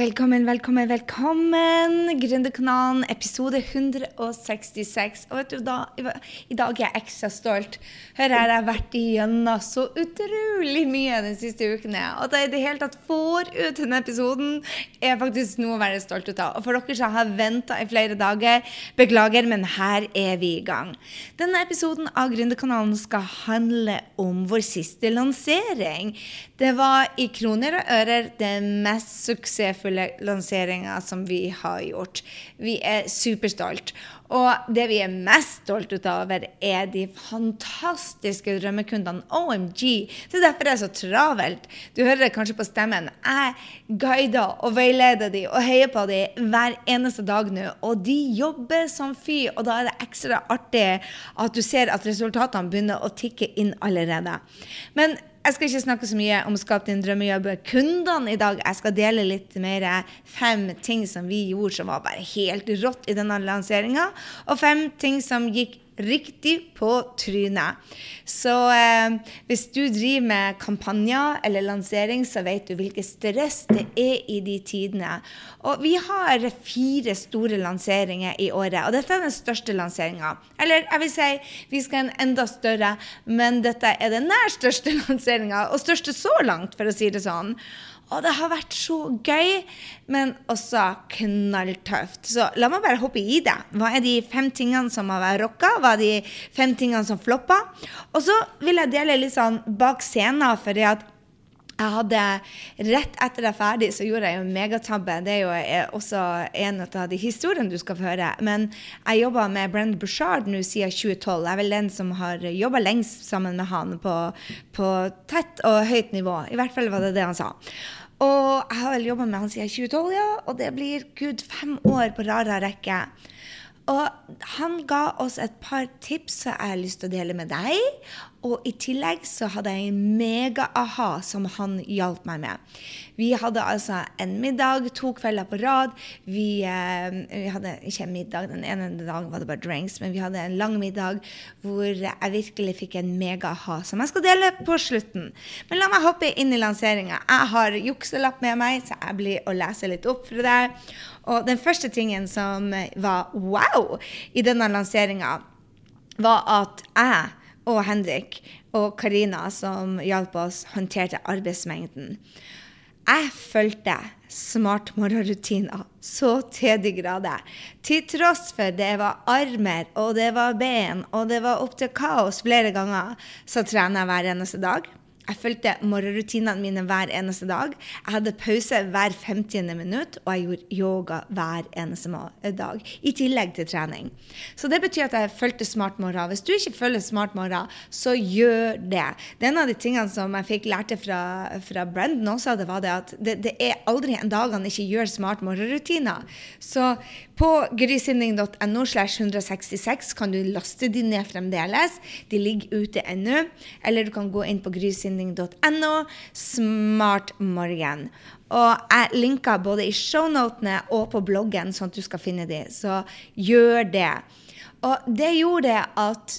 Velkommen, velkommen, velkommen! Gründerkanalen, episode 166. Og vet du, da, I dag er jeg ekstra stolt. Her har jeg vært igjennom så utrolig mye de siste ukene. At jeg i det hele tatt får ut denne episoden, er faktisk noe å være stolt ut av. Og for dere som har venta i flere dager, beklager, men her er vi i gang. Denne episoden av Gründerkanalen skal handle om vår siste lansering. Det var i kroner og ører den mest suksessfulle lanseringa som vi har gjort. Vi er superstolt. Og det vi er mest stolt over, er de fantastiske drømmekundene. OMG! Det er derfor det er så travelt. Du hører det kanskje på stemmen. Jeg guider og veileder de og heier på de hver eneste dag nå. Og de jobber som fy, og da er det ekstra artig at du ser at resultatene begynner å tikke inn allerede. Men jeg skal ikke snakke så mye om Skap din drømmejobb. Kundene i dag, jeg skal dele litt mer fem ting som vi gjorde som var bare helt rått i denne lanseringa, og fem ting som gikk riktig på trynet. Så eh, hvis du driver med kampanjer eller lansering, så vet du hvilket stress det er i de tidene. Og vi har fire store lanseringer i året, og dette er den største lanseringa. Eller jeg vil si vi skal en enda større, men dette er den nær største lanseringa, og største så langt, for å si det sånn. Og det har vært så gøy, men også knalltøft. Så la meg bare hoppe i det. Hva er de fem tingene som har vært rocka? Hva er de fem tingene som floppa? Og så vil jeg dele litt sånn bak scenen, fordi at jeg hadde Rett etter er ferdig, så gjorde jeg en megatabbe. Det er jo også en av de historiene du skal få høre. Men jeg jobba med Brend Bushard nå siden 2012. Jeg er vel den som har jobba lengst sammen med han på, på tett og høyt nivå. I hvert fall var det det han sa. Og jeg har vel jobba med han siden 2012, ja. Og det blir gud fem år på og rekke. Og han ga oss et par tips som jeg har lyst til å dele med deg. Og i tillegg så hadde jeg en mega-aha som han hjalp meg med. Vi hadde altså en middag to kvelder på rad. Vi, eh, vi hadde ikke en middag, den ene dagen var det bare drinks, men vi hadde en lang middag hvor jeg virkelig fikk en mega-aha som jeg skal dele på slutten. Men la meg hoppe inn i lanseringa. Jeg har jukselapp med meg, så jeg blir å lese litt opp for deg. Og den første tingen som var wow i denne lanseringa, var at jeg og Henrik og Karina, som hjalp oss, håndterte arbeidsmengden. Jeg fulgte smart morgenrutiner så til de grader. Til tross for det var armer, og det var ben, og det var opp til kaos flere ganger, så trener jeg hver eneste dag. Jeg fulgte morgenrutinene mine hver eneste dag. Jeg hadde pause hver 50. minutt, og jeg gjorde yoga hver eneste dag. I tillegg til trening. Så det betyr at jeg fulgte morgen. Hvis du ikke følger Smart morgen, så gjør det. Det er en av de tingene som jeg fikk lærte fra, fra Brendan også, det var det at det, det er aldri en dag han ikke gjør smart morgenrutiner. Så på grysynding.no slash 166 kan du laste de ned fremdeles. De ligger ute ennå. Eller du kan gå inn på smartmorgen.no. Smartmorgen. Og jeg linker både i shownotene og på bloggen, sånn at du skal finne de. Så gjør det. Og det gjorde at,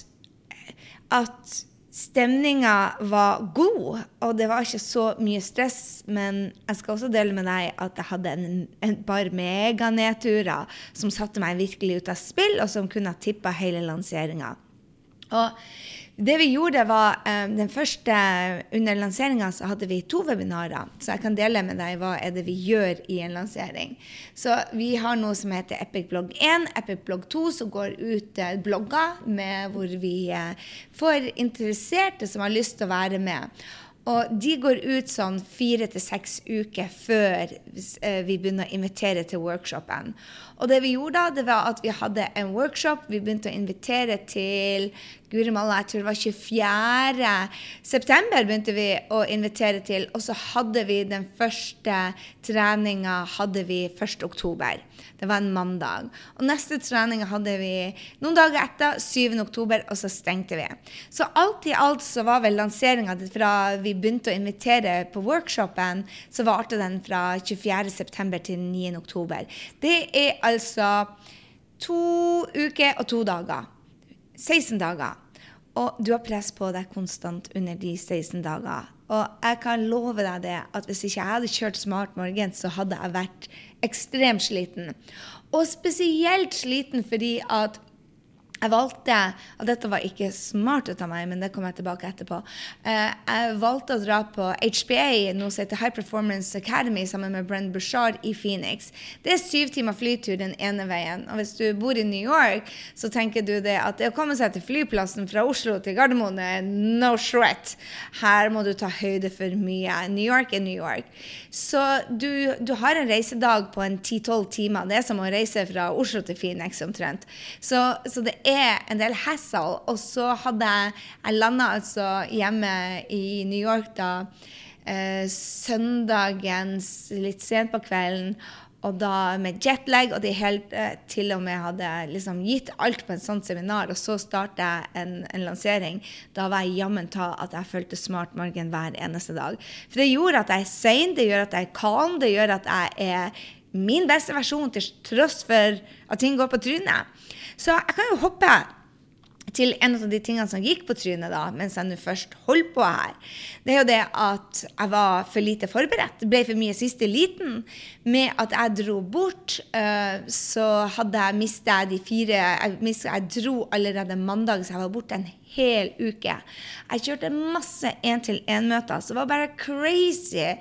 at stemninga var god, og det var ikke så mye stress. Men jeg skal også dele med deg at jeg hadde en, en par meganedturer som satte meg virkelig ut av spill, og som kunne ha tippa hele lanseringa. Og det vi gjorde, var um, den første Under lanseringa hadde vi to webinarer. Så jeg kan dele med deg hva er det vi gjør i en lansering. Så vi har noe som heter Epic Blog 1, Epic Blog 2, som går ut uh, blogger med, hvor vi får interesserte som har lyst til å være med. Og de går ut sånn fire til seks uker før vi begynner å invitere til workshopen. Og det vi gjorde da, det var at vi hadde en workshop. Vi begynte å invitere til Guri malla, jeg tror det var 24. september begynte vi å invitere til. Og så hadde vi den første treninga hadde vi 1. oktober. Det var en mandag. Og neste trening hadde vi noen dager etter, 7. oktober, og så stengte vi. Så alt i alt så var vel lanseringa fra vi begynte å invitere på workshopen, så varte den fra 24. september til 9. oktober. Det er altså to uker og to dager. 16 dager. Og du har press på deg konstant under de 16 dager. Og jeg kan love deg det, at hvis ikke jeg hadde kjørt Smart Morgen, så hadde jeg vært ekstremt sliten. Og spesielt sliten fordi at jeg valgte og dette var ikke smart ut av meg, men det kommer jeg tilbake etterpå. Eh, jeg valgte å dra på HPA, noe som heter High Performance Academy, sammen med Brenn Bushard i Phoenix. Det er syv timer flytur den ene veien. Og hvis du bor i New York, så tenker du det at det å komme seg til flyplassen fra Oslo til Gardermoen er no shred. Her må du ta høyde for mye. New York er New York. Så du, du har en reisedag på en 10-12 timer. Det er som å reise fra Oslo til Phoenix omtrent. Så, så det er er en del hassle. Og så hadde jeg Jeg landa altså hjemme i New York da eh, søndagens litt sent på kvelden. Og da med jetlag, og de helt eh, til og med hadde liksom gitt alt på en sånn seminar, og så startet jeg en, en, lansering, da var jeg jammen ta at jeg følte smart morgen hver eneste dag. For det gjorde at jeg er sein, det gjør at jeg er calm, det gjør at jeg er min beste versjon til tross for at ting går på trynet. Så jeg kan jo hoppe til en av de tingene som gikk på trynet da, mens jeg nå først holdt på her. Det er jo det at jeg var for lite forberedt. Ble for mye siste liten. Med at jeg dro bort, uh, så hadde jeg mista de fire jeg, mistet, jeg dro allerede mandag, så jeg var borte en hel uke. Jeg kjørte masse én-til-én-møter, så det var bare crazy.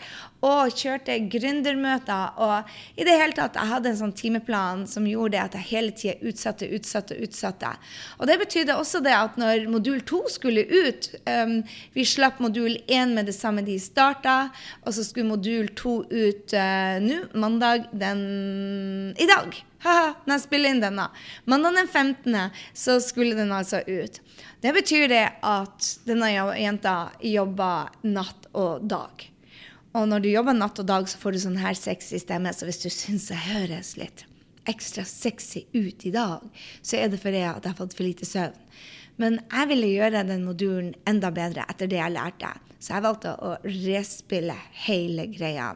Og kjørte gründermøter. Og i det hele tatt, jeg hadde en sånn timeplan som gjorde at jeg hele tida utsatte, utsatte, utsatte. Og det betydde også det at når modul to skulle ut um, Vi slapp modul én med det samme de starta, og så skulle modul to ut uh, nå, mandag den i dag. Ha-ha, når jeg spiller inn den, da. Mandag den 15. så skulle den altså ut. Det betyr det at denne jenta jobber natt og dag. Og når du jobber natt og dag, så får du sånn her sexy stemme. Så hvis du syns jeg høres litt ekstra sexy ut i dag, så er det fordi jeg har fått for lite søvn. Men jeg ville gjøre den modulen enda bedre etter det jeg lærte. Så jeg valgte å respille hele greia.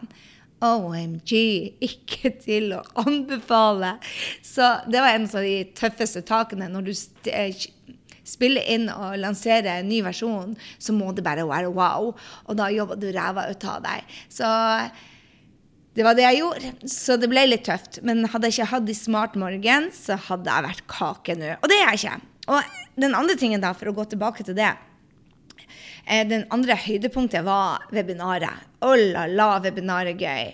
OMG, ikke til å anbefale. Så det var en av de tøffeste takene. Når du spiller inn og lansere en ny versjon, så må det bare være wow. Og da jobber du ræva ut av deg. Så det var det jeg gjorde. Så det ble litt tøft. Men hadde jeg ikke hatt i Smart Morgen, så hadde jeg vært kake nå. Og det er jeg ikke. Og den andre tingen, da, for å gå tilbake til det eh, Den andre høydepunktet var webinaret. Oh la la, webinaret gøy.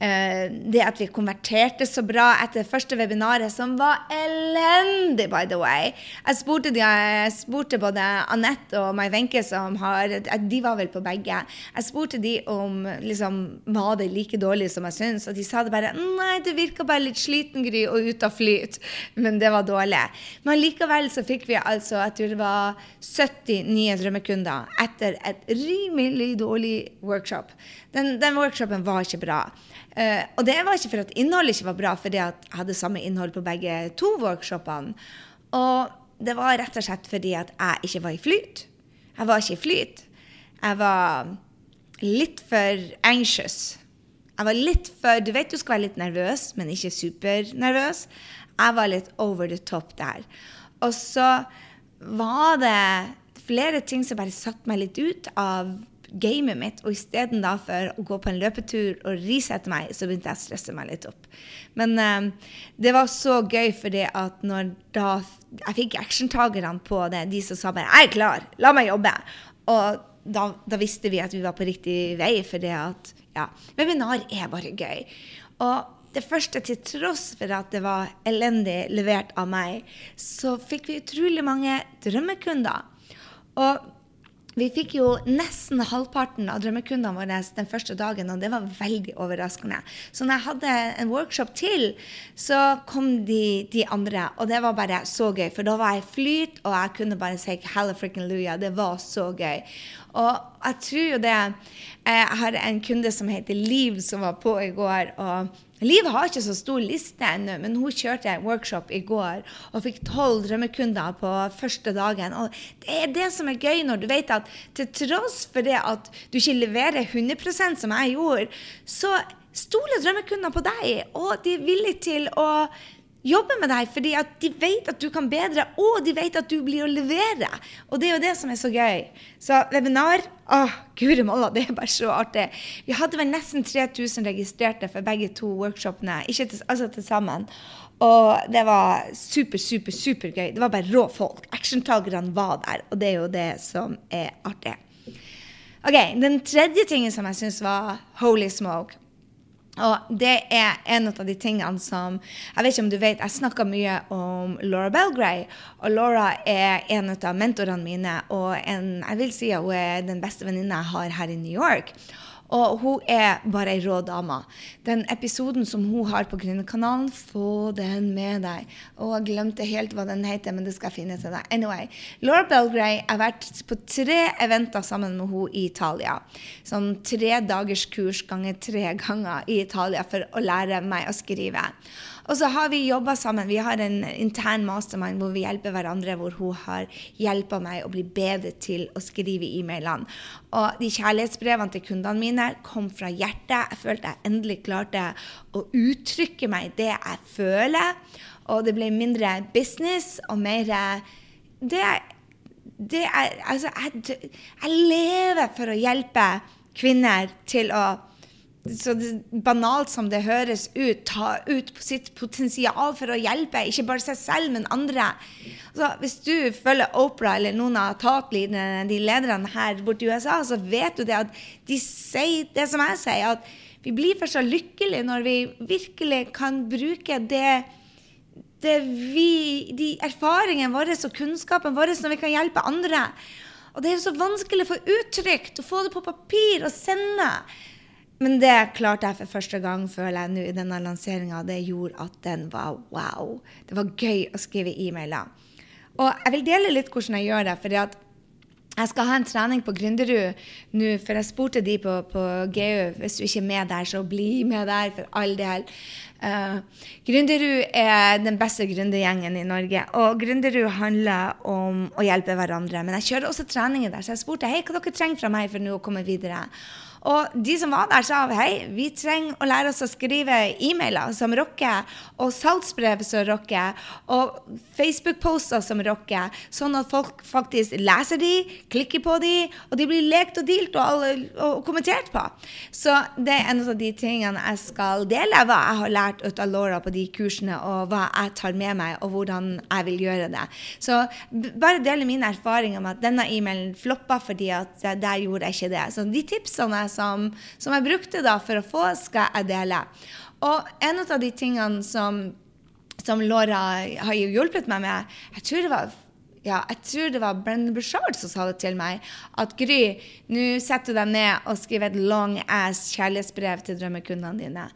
Eh, det at vi konverterte så bra etter det første webinaret, som var elendig, by the way. Jeg spurte, de, jeg spurte både Anette og Mai Wenche, som har De var vel på begge. Jeg spurte de om liksom, var det like dårlig som jeg syns, og de sa det bare Nei, du virka bare litt sliten, Gry, og ute av flyt. Men det var dårlig. Men likevel så fikk vi altså, tror det var 70 nye drømmekunder etter et rimelig dårlig workshop. Den, den workshopen var ikke bra. Uh, og det var ikke for at innholdet ikke var bra, fordi jeg hadde samme innhold på begge to workshopene. Og det var rett og slett fordi at jeg ikke var i flyt. Jeg var ikke i flyt. Jeg var litt for anxious. Jeg var litt for Du vet du skal være litt nervøs, men ikke supernervøs. Jeg var litt over the top der. Og så var det flere ting som bare satte meg litt ut av gamet mitt. Og istedenfor å gå på en løpetur og risette meg, så begynte jeg å stresse meg litt opp. Men um, det var så gøy, fordi at når da jeg fikk actiontakerne på det, de som sa bare 'Jeg er klar, la meg jobbe'. Og da, da visste vi at vi var på riktig vei, for det at ja, webinar er bare gøy. Og det første, til tross for at det var elendig levert av meg, så fikk vi utrolig mange drømmekunder. Og vi fikk jo nesten halvparten av drømmekundene våre den første dagen, og det var veldig overraskende. Så når jeg hadde en workshop til, så kom de, de andre, og det var bare så gøy. For da var jeg flyt, og jeg kunne bare si halla frikken luja. Det var så gøy. Og jeg tror jo det eh, Jeg har en kunde som heter Liv, som var på i går. og Liv har ikke så stor liste ennå, men hun kjørte en workshop i går og fikk tolv drømmekunder på første dagen. Og det er det som er gøy når du vet at til tross for det at du ikke leverer 100 som jeg gjorde, så stoler drømmekunder på deg, og de er villige til å jobbe med deg fordi at de vet at du kan bedre, og de vet at du blir å levere. Og det er jo det som er så gøy. Så webinar å, guri malla, det er bare så artig. Vi hadde vel nesten 3000 registrerte for begge to workshopene, ikke til, altså til sammen. Og det var super, super, supergøy. Det var bare rå folk. Actiontakerne var der, og det er jo det som er artig. Ok, Den tredje tingen som jeg syns var holy smoke, og det er en av de tingene som Jeg vet ikke om du vet, jeg snakka mye om Laura Belgray. Og Laura er en av mentorene mine, og en, jeg vil si at hun er den beste venninna jeg har her i New York. Og hun er bare ei rå dame. Den episoden som hun har på Gründerkanalen, få den med deg. Og jeg glemte helt hva den heter, men det skal jeg finne til deg. Anyway, Laura Belgray har vært på tre eventer sammen med henne i Italia. Sånn tre dagers kurs ganger tre ganger i Italia for å lære meg å skrive. Og så har vi jobba sammen. Vi har en intern mastermind hvor vi hjelper hverandre, hvor hun har hjelpa meg å bli bedre til å skrive e-mailene. Og de kjærlighetsbrevene til kundene mine kom fra hjertet. Jeg følte jeg endelig klarte å uttrykke meg det jeg føler. Og det ble mindre business og mer det, det er, altså, jeg, jeg lever for å hjelpe kvinner til å så banalt som det høres ut, ta ut sitt potensial for å hjelpe ikke bare seg selv, men andre. Så hvis du følger Opera eller noen av Tatleaderne, de lederne her borte i USA, så vet du det at de sier det som jeg sier, at vi blir først så lykkelige når vi virkelig kan bruke det, det vi, de erfaringene våre og kunnskapen vår når vi kan hjelpe andre. Og det er jo så vanskelig å få uttrykt, å få det på papir og sende. Men det klarte jeg for første gang, føler jeg nå, i denne lanseringa. Det gjorde at den var wow. Det var gøy å skrive e-mailer. Og jeg vil dele litt hvordan jeg gjør det. fordi at jeg skal ha en trening på Gründerud nå, for jeg spurte de på, på GU hvis du ikke er med der, så bli med der, for all del. Uh, Gründerud er den beste gründergjengen i Norge. Og Gründerud handler om å hjelpe hverandre. Men jeg kjører også treninger der, så jeg spurte hei, hva dere trenger fra meg for nå å komme videre. Og de som var der, sa hei, vi trenger å lære oss å skrive e-mailer som rocker, og salgsbrev som rocker, og Facebook-poster som rocker, sånn at folk faktisk leser de, klikker på de, og de blir lekt og dealt og, og, kommentert på. Så det er en av de tingene jeg skal dele, hva jeg har lært ut av Laura på de kursene, og hva jeg tar med meg, og hvordan jeg vil gjøre det. Så bare dele mine erfaringer med at denne e-mailen floppa fordi at der gjorde jeg ikke det. Så de tipsene som, som jeg brukte da for å få, skal jeg dele. Og en av de tingene som, som Laura har hjulpet meg med, jeg tror det var ja, var Brendan Bushard som sa det til meg. At Gry, nå setter du deg ned og skriver et long ass kjærlighetsbrev til drømmekundene dine.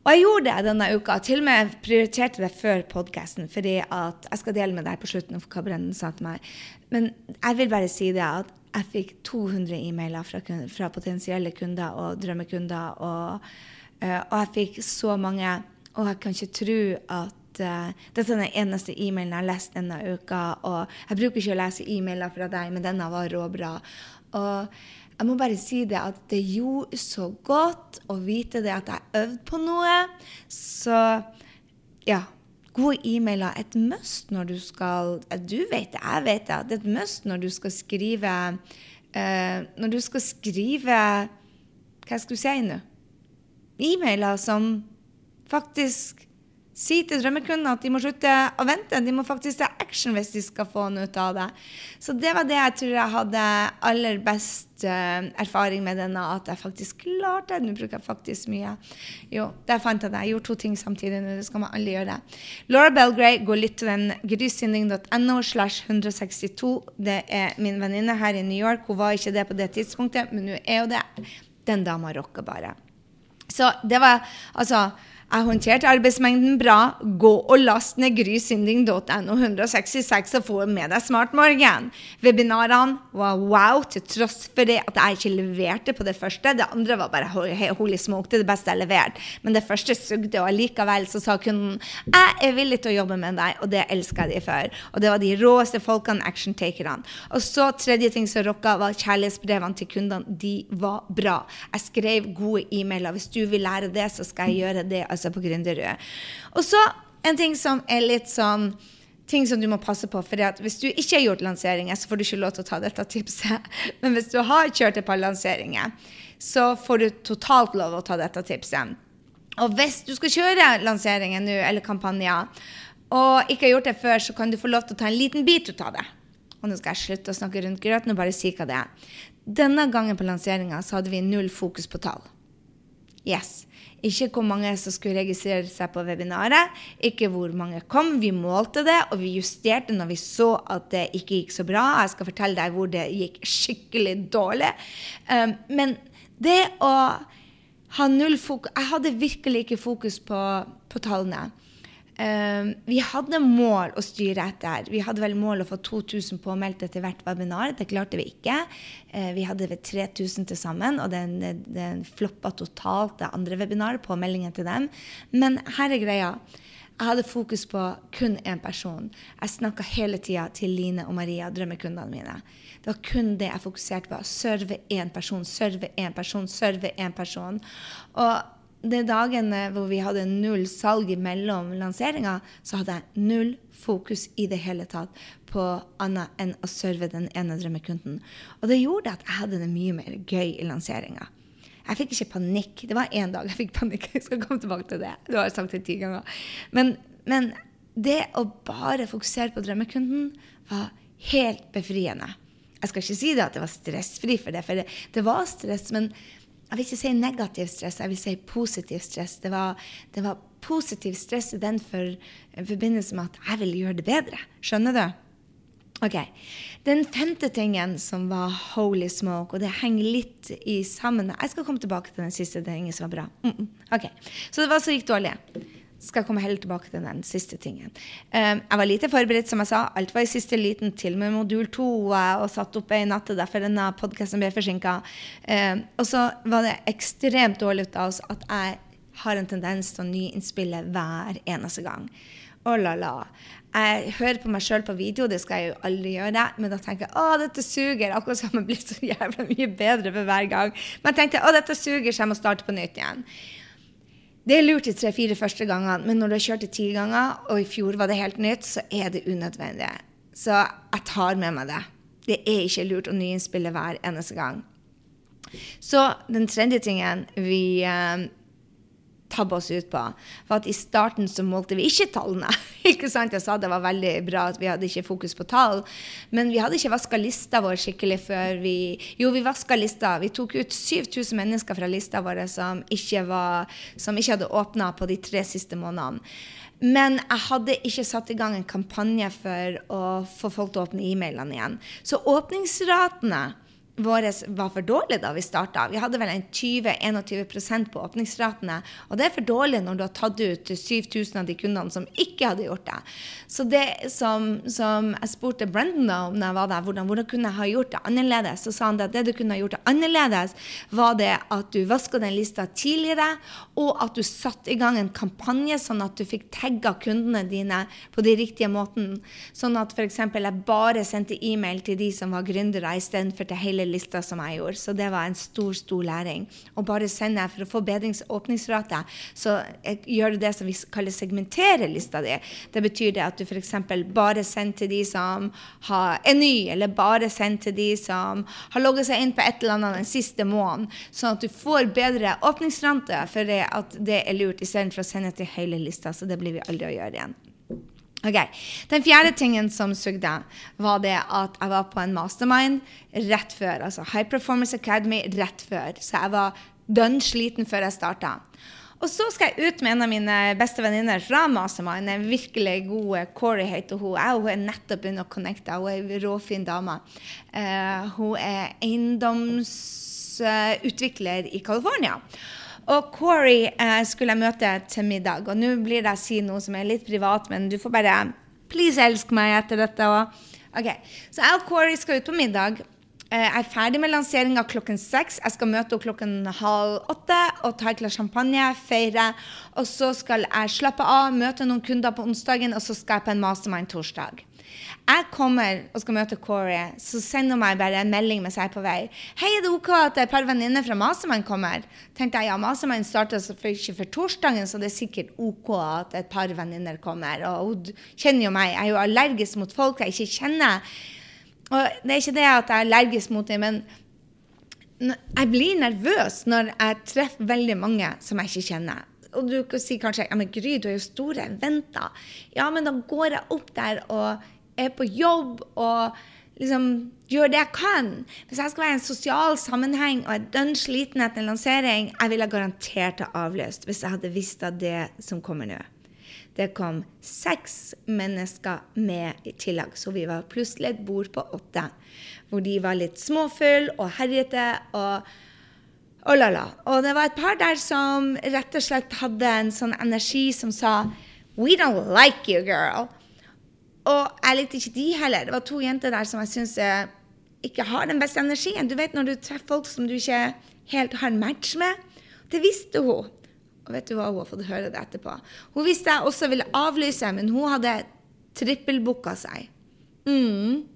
Og jeg gjorde det denne uka. Til og med prioriterte det før podkasten. Fordi at jeg skal dele med deg på slutten hva Brendan sa til meg. Men jeg vil bare si det at jeg fikk 200 e-mailer fra, fra, potensielle kunder og drømmekunder. Og, uh, og, jeg fikk så mange. Og jeg kan ikke tro at uh, dette er den eneste e-mailen jeg har lest denne uka. Og jeg bruker ikke å lese e-mailer fra deg, men denne var råbra. Og jeg må bare si det at det gjorde så godt å vite det at jeg øvde på noe. Så ja gode e-mailer et must når du skal Du vet det, jeg vet det. Det er et must når du skal skrive uh, Når du skal skrive Hva skal du si nå? E-mailer som faktisk Si til drømmekundene at de må slutte å vente. De må faktisk ta action hvis de skal få noe ut av det. Så det var det jeg tror jeg hadde aller best uh, erfaring med denne, at jeg faktisk klarte det. Nå bruker jeg faktisk mye. Jo, der fant jeg det. Jeg gjorde to ting samtidig. Det skal man aldri gjøre. Laura Belgray, gå litt til den grysynding.no slash 162. Det er min venninne her i New York. Hun var ikke det på det tidspunktet, men nå er hun det. Den dama rocker bare. Så det var altså jeg håndterte arbeidsmengden bra. Gå og last ned grysynding.no 166 og få med deg Smartmorgen. Webinarene var wow, til tross for det at jeg ikke leverte på det første. Det andre var bare holy smoke, det er det beste jeg leverte. Men det første sugde, og likevel så sa kunden jeg er villig til å jobbe med deg, og det elska de for. Og det var de råeste folkene, action-takerne. Og så tredje ting som rocka, var kjærlighetsbrevene til kundene. De var bra. Jeg skrev gode e-mailer. Hvis du vil lære det, så skal jeg gjøre det. Altså altså på Gründerud. Og så en ting som er litt sånn ting som du må passe på. For hvis du ikke har gjort lanseringer, så får du ikke lov til å ta dette tipset. Men hvis du har kjørt et par lanseringer, så får du totalt lov til å ta dette tipset. Og hvis du skal kjøre lanseringer nå, eller kampanjer, og ikke har gjort det før, så kan du få lov til å ta en liten bit ut av det. Og nå skal jeg slutte å snakke rundt grøten og bare si hva det er. Denne gangen på lanseringa så hadde vi null fokus på tall. Yes. Ikke hvor mange som skulle registrere seg på webinaret, ikke hvor mange kom. Vi målte det, og vi justerte når vi så at det ikke gikk så bra. Jeg skal fortelle deg hvor det gikk skikkelig dårlig. Um, men det å ha null fokus Jeg hadde virkelig ikke fokus på, på tallene. Um, vi hadde mål å styre etter. Vi hadde vel mål å få 2000 påmeldte til hvert webinar. Det klarte vi ikke. Uh, vi hadde vel 3000 til sammen, og den, den floppa totalt, det andre webinaret, påmeldingen til dem. Men her er greia. Jeg hadde fokus på kun én person. Jeg snakka hele tida til Line og Maria, drømmekundene mine. Det var kun det jeg fokuserte på. Serve én person, serve én person, serve én person. Og de dagene hvor vi hadde null salg mellom lanseringer, så hadde jeg null fokus i det hele tatt på annet enn å serve den ene drømmekunden. Og det gjorde at jeg hadde det mye mer gøy i lanseringa. Jeg fikk ikke panikk. Det var én dag jeg fikk panikk. Jeg skal komme tilbake til det. Du har sagt det ti ganger. Men, men det å bare fokusere på drømmekunden var helt befriende. Jeg skal ikke si det at det var stressfri for det, for det, det var stress. men jeg vil ikke si negativ stress, jeg vil si positiv stress. Det var, det var positiv stress i den for, forbindelse med at jeg ville gjøre det bedre. Skjønner du? Ok. Den femte tingen som var holy smoke, og det henger litt i sammen Jeg skal komme tilbake til den siste tingen som var bra. Mm -mm. Ok. Så det var så gikk dårlig skal komme heller tilbake til den siste tingen. Um, jeg var lite forberedt, som jeg sa. Alt var i siste liten, til med modul to, og satt oppe i natt. Derfor denne podkasten ble forsinka. Um, og så var det ekstremt dårlig av oss at jeg har en tendens til å nyinnspille hver eneste gang. Oh la la. Jeg hører på meg sjøl på video, det skal jeg jo aldri gjøre. Men da tenker jeg å, dette suger. Akkurat som jeg blir så jævla mye bedre for hver gang. Men jeg tenkte å, dette suger, så jeg må starte på nytt igjen. Det er lurt de tre-fire første gangene, men når du har kjørt det ti ganger, og i fjor var det helt nytt, så er det unødvendig. Så jeg tar med meg det. Det er ikke lurt å nyinnspille hver eneste gang. Så den tredje tingen vi eh, tabbe oss ut på, For at i starten så målte vi ikke tallene. ikke sant? Jeg sa det var veldig bra at vi hadde ikke fokus på tall, men vi hadde ikke vaska lista vår skikkelig før vi Jo, vi vaska lista. Vi tok ut 7000 mennesker fra lista vår som ikke, var, som ikke hadde åpna på de tre siste månedene. Men jeg hadde ikke satt i gang en kampanje for å få folk til å åpne e-mailene igjen. Så åpningsratene våre var for dårlig da vi starta. Vi hadde vel en 20-21% på åpningsratene. Og det er for dårlig når du har tatt ut 7000 av de kundene som ikke hadde gjort det. Så det som, som jeg spurte Brendan da om jeg var der, hvordan, hvordan kunne jeg ha gjort det annerledes, så sa han at det du kunne ha gjort det annerledes, var det at du vaska den lista tidligere, og at du satte i gang en kampanje sånn at du fikk tagga kundene dine på de riktige måten. Sånn at f.eks. jeg bare sendte e-mail til de som var gründere, istedenfor til hele lista som jeg gjorde. Så det var en stor, stor læring. Og bare sende for å få bedrings- åpningsrate, så jeg gjør det som vi kaller segmentere lista di. Det betyr det at du f.eks. bare sender til de som har, er ny, eller bare sender til de som har logget seg inn på et eller annet den siste måneden, sånn at du får bedre åpningsrate for det at det er lurt, istedenfor å sende til hele lista. Så det blir vi aldri å gjøre igjen. Ok, Den fjerde tingen som sugde, var det at jeg var på en mastermind rett før. Altså High Performance Academy rett før. Så jeg var dønn sliten før jeg starta. Og så skal jeg ut med en av mine beste venninner fra mastermind. En virkelig god Corey heter hun. Jeg hun er nettopp begynt å connecte. Hun er en råfin dame. Uh, hun er eiendomsutvikler i California. Og Corey eh, skulle jeg møte til middag. Og nå blir det å si noe som er litt privat, men du får bare Please elsk meg etter dette. Og, ok, Så jeg og Corey skal ut på middag. Eh, Jeg er ferdig med lanseringa klokken seks. Jeg skal møte henne klokken halv åtte og ta et glass champagne, feire. Og så skal jeg slappe av, møte noen kunder på onsdagen, og så skal jeg på en mastermind torsdag. Jeg kommer og skal møte Corey, så sender hun meg bare en melding mens jeg er på vei. 'Hei, er det OK at et par venninner fra Masemann kommer?' tenkte jeg, ja, Masemann starter ikke for torsdagen, så det er sikkert OK at et par venninner kommer. Og hun kjenner jo meg, jeg er jo allergisk mot folk jeg ikke kjenner. Og det er ikke det at jeg er allergisk mot dem, men jeg blir nervøs når jeg treffer veldig mange som jeg ikke kjenner. Og du kan si kanskje ja, men Gry, du er jo store eventer. Ja, men da går jeg opp der og er på jobb og liksom gjør det jeg kan. Hvis jeg skal være i en sosial sammenheng og er dønn sliten etter en lansering, jeg ville garantert ha avlyst hvis jeg hadde visst av det som kommer nå. Det kom seks mennesker med i tillegg, så vi var plutselig et bord på åtte. Hvor de var litt småfulle og herjete og Oh la la. Og det var et par der som rett og slett hadde en sånn energi som sa We don't like you, girl. Og jeg likte ikke de heller. Det var to jenter der som jeg syns ikke har den beste energien. Du vet når du treffer folk som du ikke helt har en match med. Det visste hun. Og vet du hva, hun har fått høre det etterpå. Hun visste jeg også ville avlyse, men hun hadde trippelbooka seg. Mm.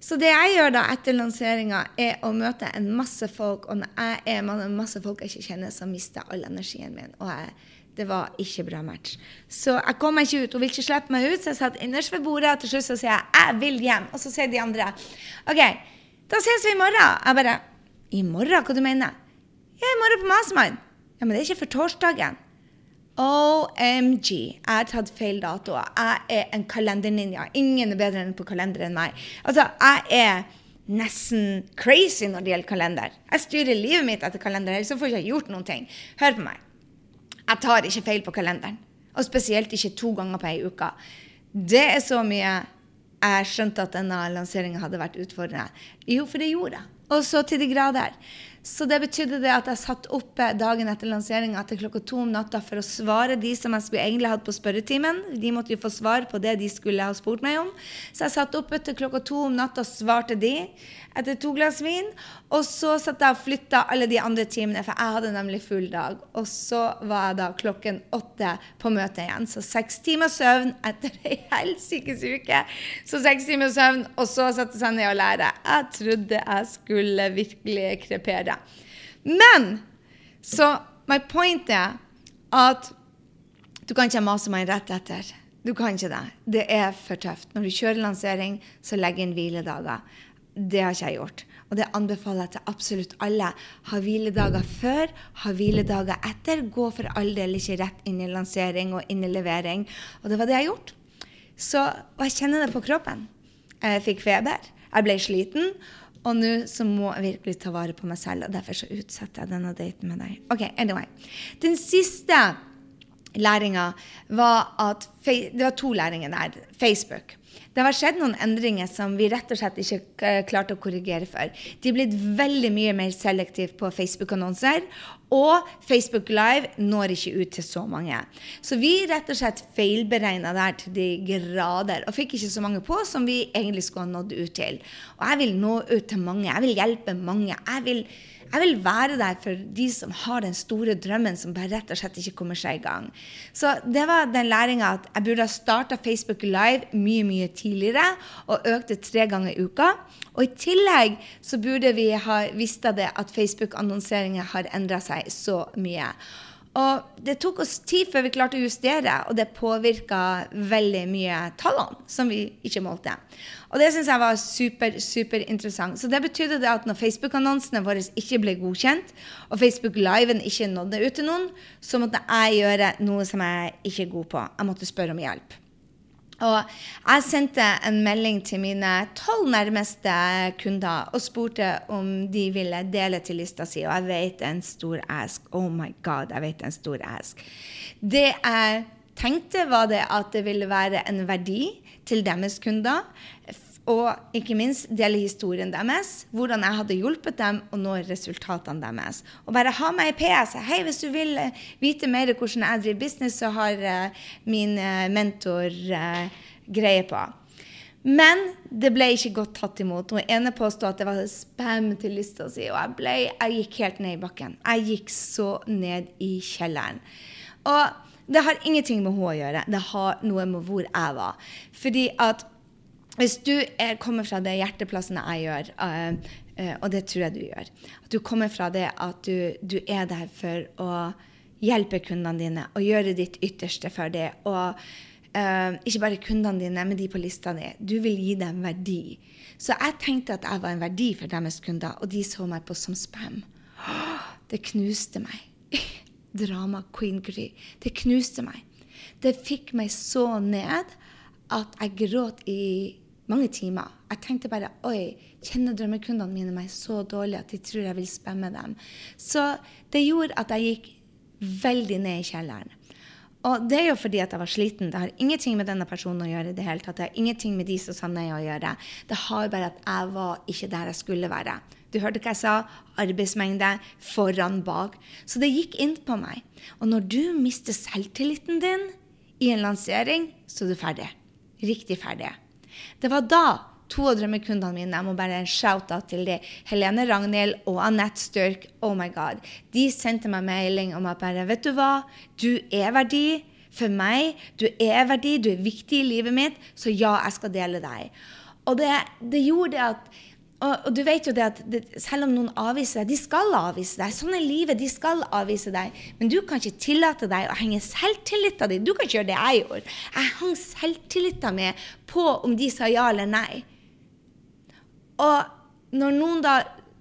Så det jeg gjør da etter lanseringa, er å møte en masse folk. Og når jeg er med en masse folk jeg ikke kjenner, så mister jeg all energien min. Og jeg, det var ikke bra match. Så jeg kom meg ikke ut. Hun ville ikke slippe meg ut, så jeg satt innerst ved bordet. Og til slutt så sier jeg 'jeg vil hjem'. Og så sier de andre 'OK, da ses vi i morgen'. Jeg bare 'I morgen? Hva du mener Ja, i morgen på Masmann. Ja, men det er ikke for torsdagen. OMG. Jeg har tatt feil datoer. Jeg er en kalenderninja. Ingen er bedre enn på kalender enn meg. Altså, jeg er nesten crazy når det gjelder kalender. Jeg styrer livet mitt etter kalender, ellers får jeg ikke gjort noen ting. Hør på meg. Jeg tar ikke feil på kalenderen. Og spesielt ikke to ganger på ei uke. Det er så mye jeg skjønte at denne lanseringa hadde vært utfordrende. Jo, for det gjorde jeg. Og så til de grader. Så det betydde det at jeg satt oppe dagen etter lanseringa til klokka to om natta for å svare de som jeg skulle egentlig hatt på spørretimen. De måtte jo få svar på det de skulle ha spurt meg om. Så jeg satt oppe til klokka to om natta og svarte de etter to glass vin. Og så satt jeg og flytta alle de andre timene, for jeg hadde nemlig full dag. Og så var jeg da klokken åtte på møte igjen. Så seks timer søvn etter ei helsikes uke. Så seks timer søvn, og så sette seg ned og lære. Jeg trodde jeg skulle virkelig krepere. Men så my point er at du kan ikke mase meg rett etter. Du kan ikke det. Det er for tøft. Når du kjører lansering, så legg inn hviledager. Det har ikke jeg gjort. Og det anbefaler jeg til absolutt alle. Ha hviledager før, ha hviledager etter. Gå for all del ikke rett inn i lansering og inn i levering. Og det var det jeg gjort. Så, og jeg kjenner det på kroppen. Jeg fikk feber. Jeg ble sliten. Og nå så må jeg virkelig ta vare på meg selv, og derfor så utsetter jeg denne daten med deg. Ok, anyway. Den siste læringa var at Det var to læringer der. Facebook. Det har skjedd noen endringer som vi rett og slett ikke eh, klarte å korrigere for. De er blitt veldig mye mer selektive på Facebook-annonser. Og Facebook Live når ikke ut til så mange. Så vi rett og slett feilberegna der til de grader. Og fikk ikke så mange på som vi egentlig skulle ha nådd ut til. Og jeg vil nå ut til mange. Jeg vil hjelpe mange. Jeg vil jeg vil være der for de som har den store drømmen som bare rett og slett ikke kommer seg i gang. Så det var den læringa at jeg burde ha starta Facebook Live mye, mye tidligere og økt det tre ganger i uka. Og i tillegg så burde vi ha visst av det at Facebook-annonseringer har endra seg så mye. Og det tok oss tid før vi klarte å justere, og det påvirka veldig mye tallene som vi ikke målte. Og det syns jeg var super, super interessant. Så det betydde det at når Facebook-annonsene våre ikke ble godkjent, og Facebook Liven ikke nådde ut til noen, så måtte jeg gjøre noe som jeg ikke er god på. Jeg måtte spørre om hjelp. Og jeg sendte en melding til mine tolv nærmeste kunder og spurte om de ville dele til lista si. Og jeg vet en stor ask. Oh my god, jeg vet en stor ask. Det jeg tenkte, var det at det ville være en verdi til deres kunder. Og ikke minst dele historien deres, hvordan jeg hadde hjulpet dem å nå resultatene deres. Og bare ha meg i PS. Hei, hvis du vil eh, vite mer hvordan jeg driver business, så har uh, min eh, mentor uh, greie på. Men det ble ikke godt tatt imot. Hun ene påstod at det var spam til lista si, og jeg, ble, jeg gikk helt ned i bakken. Jeg gikk så ned i kjelleren. Og det har ingenting med henne å gjøre. Det har noe med hvor jeg var. Fordi at hvis du er, kommer fra det hjerteplassen jeg gjør, uh, uh, og det tror jeg du gjør At du kommer fra det at du, du er der for å hjelpe kundene dine og gjøre ditt ytterste for det. og Uh, ikke bare kundene dine, men de på lista di. Du vil gi dem verdi. Så jeg tenkte at jeg var en verdi for deres kunder, og de så meg på som spam. Det knuste meg. Drama queen Gry. Det knuste meg. Det fikk meg så ned at jeg gråt i mange timer. Jeg tenkte bare Oi, kjenner drømmekundene mine meg så dårlig at de tror jeg vil spamme dem? Så det gjorde at jeg gikk veldig ned i kjelleren. Og det er jo fordi at jeg var sliten. Det har ingenting med denne personen å gjøre. Det hele tatt. Det har ingenting med de som sa nei å gjøre. Det har bare at jeg var ikke der jeg skulle være. Du hørte hva jeg sa? Arbeidsmengde foran bak. Så det gikk inn på meg. Og når du mister selvtilliten din i en lansering, så er du ferdig. Riktig ferdig. Det var da to av drømmekundene mine. Jeg må bare shout-out til de. Helene Ragnhild og Anette Størk. Oh my God. De sendte meg melding om at bare Vet du hva? Du er verdi for meg. Du er verdi. Du er viktig i livet mitt. Så ja, jeg skal dele deg. Og det, det gjorde at og, og, du vet jo det at det, selv om noen avviser deg De skal avvise deg. Sånn er livet. De skal avvise deg. Men du kan ikke tillate deg å henge selvtilliten din Du kan ikke gjøre det jeg gjorde. Jeg hang selvtilliten min på om de sa ja eller nei. Og når noen da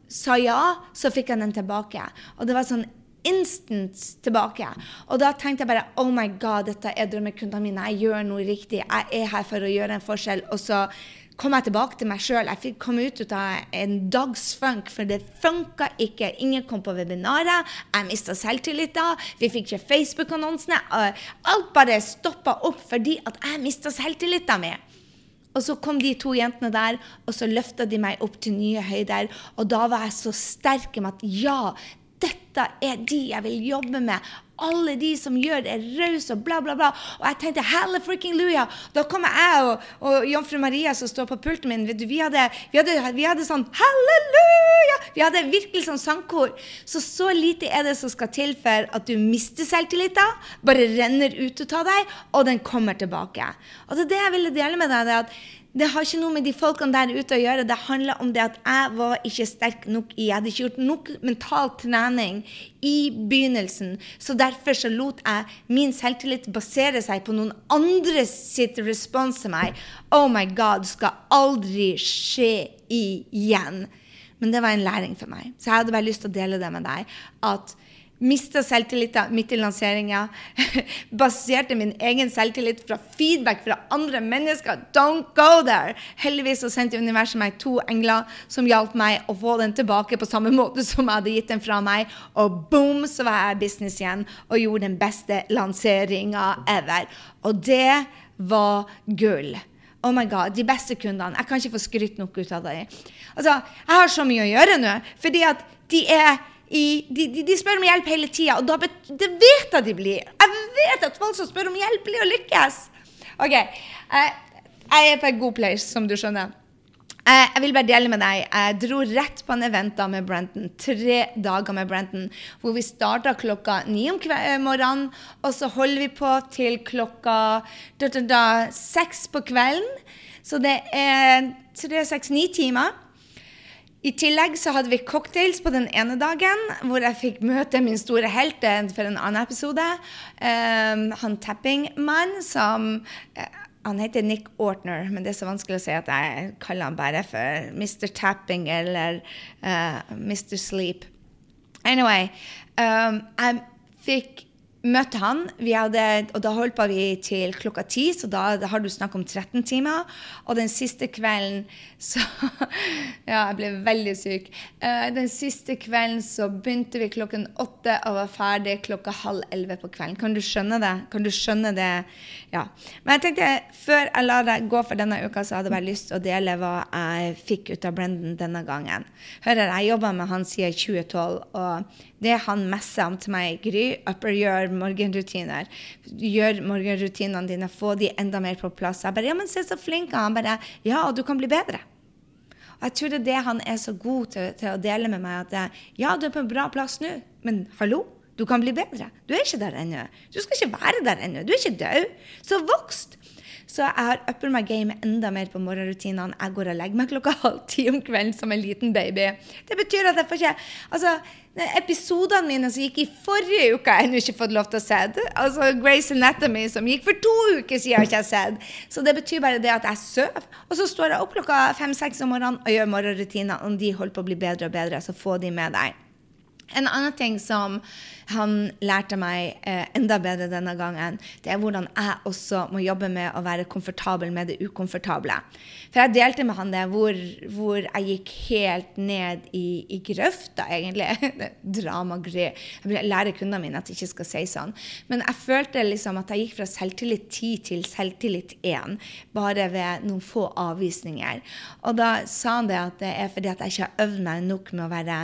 sa ja, så fikk jeg den tilbake. Og det var sånn instant tilbake. Og da tenkte jeg bare Oh my God, dette er drømmekundene mine. Jeg gjør noe riktig. Jeg er her for å gjøre en forskjell. Og så kom jeg tilbake til meg sjøl. Jeg fikk komme ut av en dags funk, for det funka ikke. Ingen kom på webinaret. Jeg mista selvtilliten. Vi fikk ikke Facebook-annonsene. Alt bare stoppa opp fordi at jeg mista selvtilliten min. Og så kom de to jentene der, og så løfta de meg opp til nye høyder. Og da var jeg så sterk med at ja, dette er de jeg vil jobbe med. Alle de som gjør det rause og bla, bla, bla. Og jeg tenkte helle friking luja. Da kommer jeg og, og jomfru Maria som står på pulten min. Du, vi, hadde, vi, hadde, vi, hadde, sånn halleluja! Vi hadde virkelig sånn sangkor. Så så lite er det som skal til for at du mister selvtilliten. Bare renner ut av deg, og den kommer tilbake. Og det er det jeg ville dele med deg. det er at det har ikke noe med de folkene der ute å gjøre. Det handler om det at jeg var ikke sterk nok i Jeg hadde ikke gjort nok mental trening i begynnelsen. Så derfor så lot jeg min selvtillit basere seg på noen andre sitt respons til meg. Oh my God, skal aldri skje igjen. Men det var en læring for meg. Så jeg hadde bare lyst til å dele det med deg. at Mista selvtilliten midt i lanseringa. Baserte min egen selvtillit fra feedback fra andre mennesker. Don't go there! Heldigvis så sendte universet meg to engler som hjalp meg å få den tilbake på samme måte som jeg hadde gitt den fra meg. Og boom, så var jeg business igjen og gjorde den beste lanseringa ever. Og det var gull. Oh my god, De beste kundene. Jeg kan ikke få skrytt nok ut av dem. Altså, Jeg har så mye å gjøre nå, fordi at de er i, de, de, de, spør om hjelp hele tida, og da, det vet jeg de blir. Jeg vet at folk som spør om hjelp, blir å lykkes. OK. Jeg, jeg er på en god place, som du skjønner. Jeg vil bare dele med deg. Jeg dro rett på en event da med Brenton. Tre dager med Brenton. Hvor vi starta klokka ni om eh, morgenen, og så holder vi på til klokka da, da, da, seks på kvelden. Så det er tre, seks, ni timer. I tillegg så hadde vi cocktails på den ene dagen, hvor jeg fikk møte min store helt for en annen episode. Um, han tappingmann som uh, Han heter Nick Ortner, men det er så vanskelig å si at jeg kaller han bare for Mr. Tapping eller uh, eh, Mr. Sleep. Anyway, um, jeg fikk møtte han, hadde, og da holdt på vi til klokka ti, så da, da, har du snakk om 13 timer. Og den siste kvelden så Ja, jeg ble veldig syk. Uh, den siste kvelden så begynte vi klokken åtte og var ferdig klokka halv elleve på kvelden. Kan du skjønne det? Kan du skjønne det? Ja. Men jeg tenkte, før jeg lar deg gå for denne uka, så hadde jeg bare lyst til å dele hva jeg fikk ut av Brendan denne gangen. Hører, jeg jobba med han siden 2012. og det han messer om til meg, Gry, upper gjør morgenrutiner. Gjør morgenrutinene dine, få de enda mer på plass. Jeg bare Ja, men se så flink han bare Ja, og du kan bli bedre. Og jeg tror det er det han er så god til, til å dele med meg. At ja, du er på en bra plass nå, men hallo? Du kan bli bedre. Du er ikke der ennå. Du skal ikke være der ennå. Du er ikke død. Så vokst. Så jeg har upper my game enda mer på morgenrutinene. Jeg går og legger meg klokka halv ti om kvelden som en liten baby. Det betyr at jeg får ikke Altså, episodene mine som gikk i forrige uke, har jeg ennå ikke fått lov til å se. Altså Grace Anatomy som gikk for to uker siden, har jeg ikke sett. Så det betyr bare det at jeg sover. Og så står jeg opp klokka fem-seks om morgenen og gjør morgenrutiner. Om de holder på å bli bedre og bedre, så få de med deg. En annen ting som han lærte meg eh, enda bedre denne gangen, det er hvordan jeg også må jobbe med å være komfortabel med det ukomfortable. For jeg delte med han det hvor, hvor jeg gikk helt ned i, i grøfta, egentlig. Dramagry. Jeg lærer kundene mine at jeg ikke skal si sånn. Men jeg følte liksom at jeg gikk fra selvtillit 10 til selvtillit 1, bare ved noen få avvisninger. Og da sa han det at det er fordi at jeg ikke har øvd meg nok med å være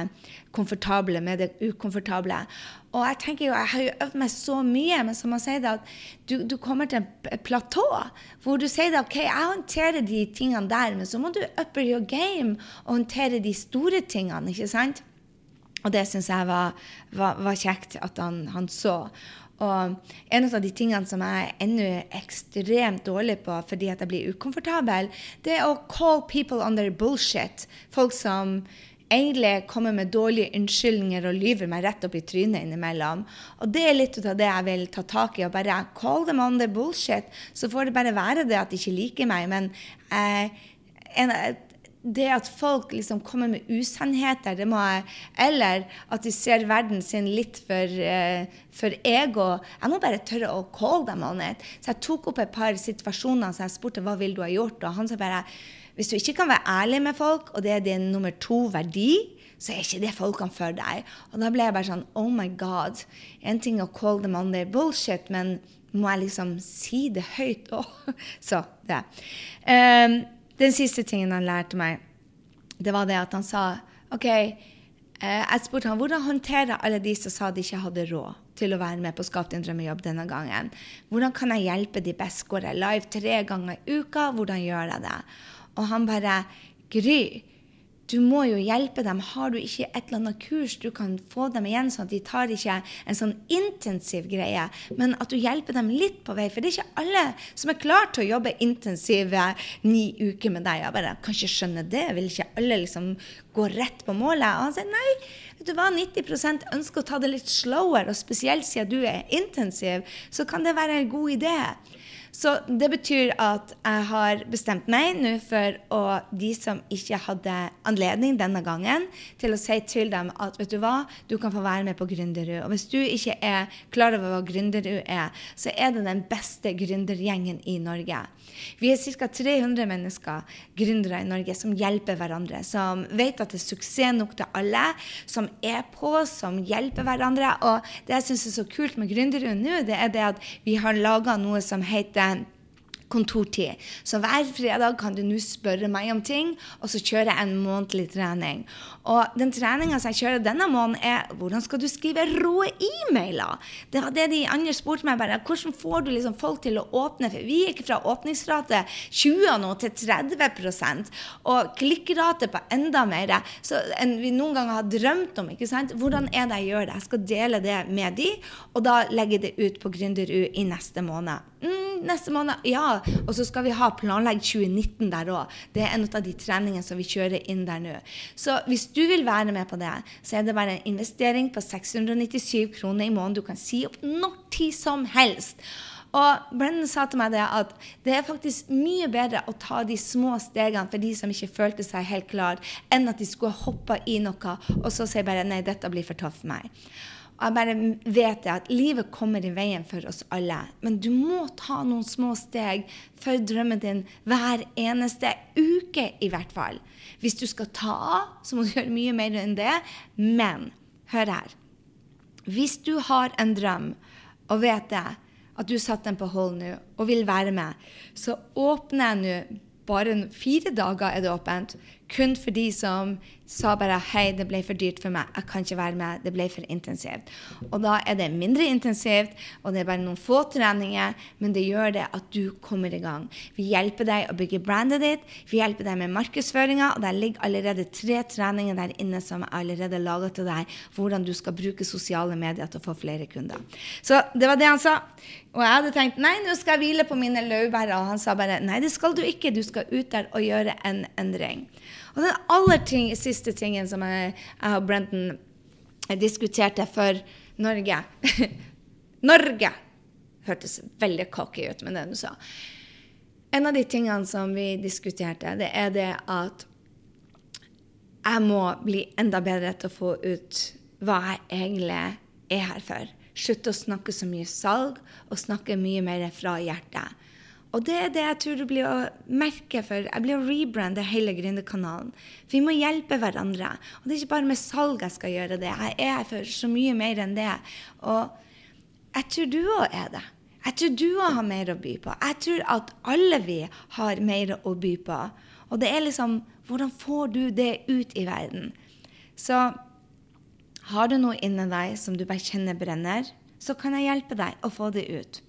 komfortable med det ukomfortable. Og jeg tenker jo, jeg har jo øvd meg så mye, men som han sier det, at du, du, kommer til et platå hvor du sier det, OK, jeg håndterer de tingene der, men så må du upper your game og håndtere de store tingene, ikke sant? Og det syns jeg var, var, var, kjekt at han, han, så. Og en av de tingene som jeg er ennå ekstremt dårlig på fordi at jeg blir ukomfortabel, det er å call people on their bullshit. Folk som egentlig kommer med dårlige unnskyldninger og lyver meg rett opp i trynet innimellom. Og det er litt av det jeg vil ta tak i. og bare Call them on the bullshit. Så får det bare være det at de ikke liker meg. Men eh, en, det at folk liksom kommer med usannheter, det må jeg Eller at de ser verden sin litt for, uh, for ego. Jeg må bare tørre å call them on it. Så jeg tok opp et par situasjoner så jeg spurte hva vil du ha gjort, og han sa bare hvis du ikke kan være ærlig med folk, og det er din nummer to verdi, så er ikke det folkene for deg. Og da ble jeg bare sånn Oh my God. En ting å call them on their bullshit, men må jeg liksom si det høyt òg? så det. Um, den siste tingen han lærte meg, det var det at han sa OK, eh, jeg spurte han, hvordan håndterer alle de som sa de ikke hadde råd til å være med på Skap din drømmejobb denne gangen? Hvordan kan jeg hjelpe de best? Går jeg live tre ganger i uka? Hvordan gjør jeg det? Og han bare Gry, du må jo hjelpe dem. Har du ikke et eller annet kurs du kan få dem igjen, sånn at de tar ikke en sånn intensiv greie, men at du hjelper dem litt på vei? For det er ikke alle som er klar til å jobbe intensive ni uker med deg. Jeg bare kan ikke skjønne det. Vil ikke alle liksom gå rett på målet? Og han sier nei. Vet du hva, 90% ønsker å ta det litt slower, og spesielt siden du er intensiv, så kan det være en god idé. Så det betyr at jeg har bestemt meg nå for å, de som ikke hadde anledning denne gangen, til å si til dem at vet du hva, du kan få være med på Gründerud. Og hvis du ikke er klar over hva Gründerud er, så er det den beste gründergjengen i Norge. Vi er ca. 300 mennesker, gründere i Norge, som hjelper hverandre. Som vet at det er suksess nok til alle, som er på, som hjelper hverandre. Og det jeg syns er så kult med Gründerud nå, det er det at vi har laga noe som heter kontortid. Så hver fredag kan du nå spørre meg om ting, og så kjører jeg en månedlig trening. Og den treninga jeg kjører denne måneden, er hvordan skal du skrive rå e-mailer? Det var det de andre spurte meg bare. Hvordan får du liksom folk til å åpne? For vi gikk fra åpningsrate 20 nå til 30% og klikkrate på enda mer så enn vi noen gang har drømt om. ikke sant? Hvordan er det jeg gjør det? Jeg skal dele det med de, og da legge det ut på Gründeru i neste måned. Mm, neste måned, ja. Og så skal vi ha Planlegg 2019 der òg. Det er en av de treningene som vi kjører inn der nå. Så hvis du vil være med på det, så er det bare en investering på 697 kroner i måneden. Du kan si opp når tid som helst. Og Brennan sa til meg det at det er faktisk mye bedre å ta de små stegene for de som ikke følte seg helt klar, enn at de skulle hoppe i noe og så si bare nei, dette blir for tøft for meg. Og jeg bare vet at livet kommer i veien for oss alle. Men du må ta noen små steg for drømmen din hver eneste uke, i hvert fall. Hvis du skal ta av, så må du gjøre mye mer enn det. Men hør her. Hvis du har en drøm og vet det, at du satt den på hold nå og vil være med, så åpner jeg nå bare fire dager er det åpent. Kun for de som sa bare hei, det ble for dyrt for meg, jeg kan ikke være med, det ble for intensivt. Og da er det mindre intensivt, og det er bare noen få treninger, men det gjør det at du kommer i gang. Vi hjelper deg å bygge brandet ditt, vi hjelper deg med markedsføringa, og der ligger allerede tre treninger der inne som er allerede laga til deg, hvordan du skal bruke sosiale medier til å få flere kunder. Så det var det han sa. Og jeg hadde tenkt nei, nå skal jeg hvile på mine laurbær. Og han sa bare nei, det skal du ikke, du skal ut der og gjøre en endring. Og den aller ting, siste tingen som jeg, jeg og Brenton diskuterte for Norge Norge! Hørtes veldig cocky ut med det du sa. En av de tingene som vi diskuterte, det er det at jeg må bli enda bedre til å få ut hva jeg egentlig er her for. Slutte å snakke så mye salg og snakke mye mer fra hjertet. Og det er det jeg tror du blir å merke for. Jeg blir å rebrande hele Gründerkanalen. For vi må hjelpe hverandre. Og det er ikke bare med salg jeg skal gjøre det. Jeg er her for så mye mer enn det. Og jeg tror du òg er det. Jeg tror du òg har mer å by på. Jeg tror at alle vi har mer å by på. Og det er liksom Hvordan får du det ut i verden? Så har du noe inni deg som du bare kjenner brenner, så kan jeg hjelpe deg å få det ut.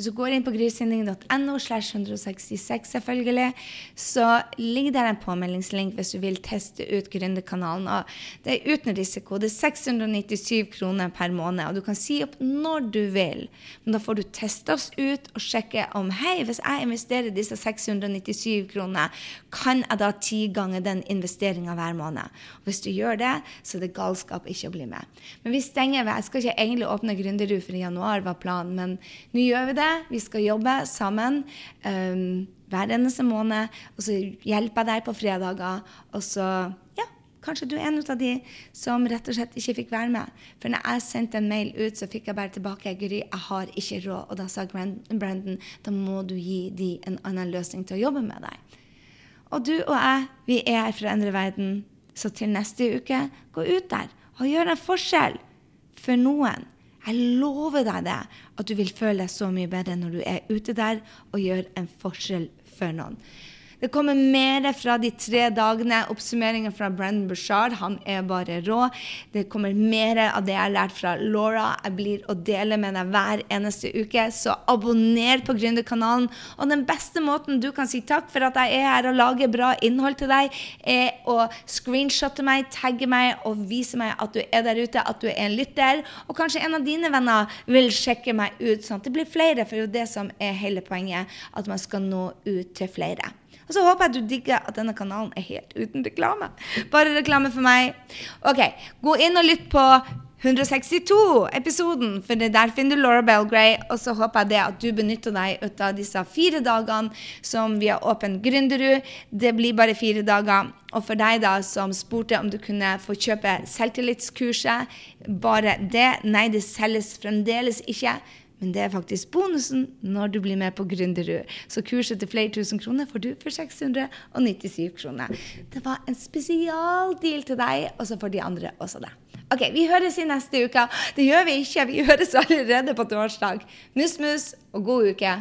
Hvis du går inn på grysynding.no, slash 166 selvfølgelig, så ligger der en påmeldingslink hvis du vil teste ut Gründerkanalen. Det er uten risiko. Det er 697 kroner per måned, og du kan si opp når du vil. Men da får du teste oss ut og sjekke om hei, hvis jeg investerer disse 697 kronene, kan jeg da ti ganger den investeringa hver måned? Og hvis du gjør det, så er det galskap ikke å bli med. Men vi stenger ved Jeg skal ikke egentlig åpne Gründerud i januar, var planen, men nå gjør vi det. Vi skal jobbe sammen um, hver eneste måned. Og så hjelper jeg deg på fredager. Og så ja, kanskje du er en av de som rett og slett ikke fikk være med. For når jeg sendte en mail ut, så fikk jeg bare tilbake Gry, jeg har ikke råd. Og da sa Brandon da må du gi de en annen løsning til å jobbe med deg. Og du og jeg, vi er her for å endre verden. Så til neste uke, gå ut der og gjør en forskjell for noen. Jeg lover deg det, at du vil føle deg så mye bedre når du er ute der og gjør en forskjell for noen. Det kommer mer fra de tre dagene. Oppsummeringen fra Brendan Bushard. Han er bare rå. Det kommer mer av det jeg har lært fra Laura. Jeg blir å dele med deg hver eneste uke. Så abonner på Gründerkanalen. Og den beste måten du kan si takk for at jeg er her og lager bra innhold til deg, er å screenshotte meg, tagge meg og vise meg at du er der ute, at du er en lytter. Og kanskje en av dine venner vil sjekke meg ut, sånn at det blir flere. For det er jo det som er hele poenget, at man skal nå ut til flere. Og så håper jeg du digger at denne kanalen er helt uten reklame. Bare reklame for meg. Ok, Gå inn og lytt på 162-episoden, for der finner du Laura Belgray. Og så håper jeg det at du benytter deg av disse fire dagene som vi har åpent Gründerud. Det blir bare fire dager. Og for deg da som spurte om du kunne få kjøpe selvtillitskurset, bare det. Nei, det selges fremdeles ikke. Men det er faktisk bonusen når du blir med på Gründerud. Så kurset til flere tusen kroner får du for 697 kroner. Det var en spesialdeal til deg, og så får de andre også det. Ok, Vi høres i neste uke. Det gjør vi ikke. Vi høres allerede på torsdag. Mus-mus og god uke.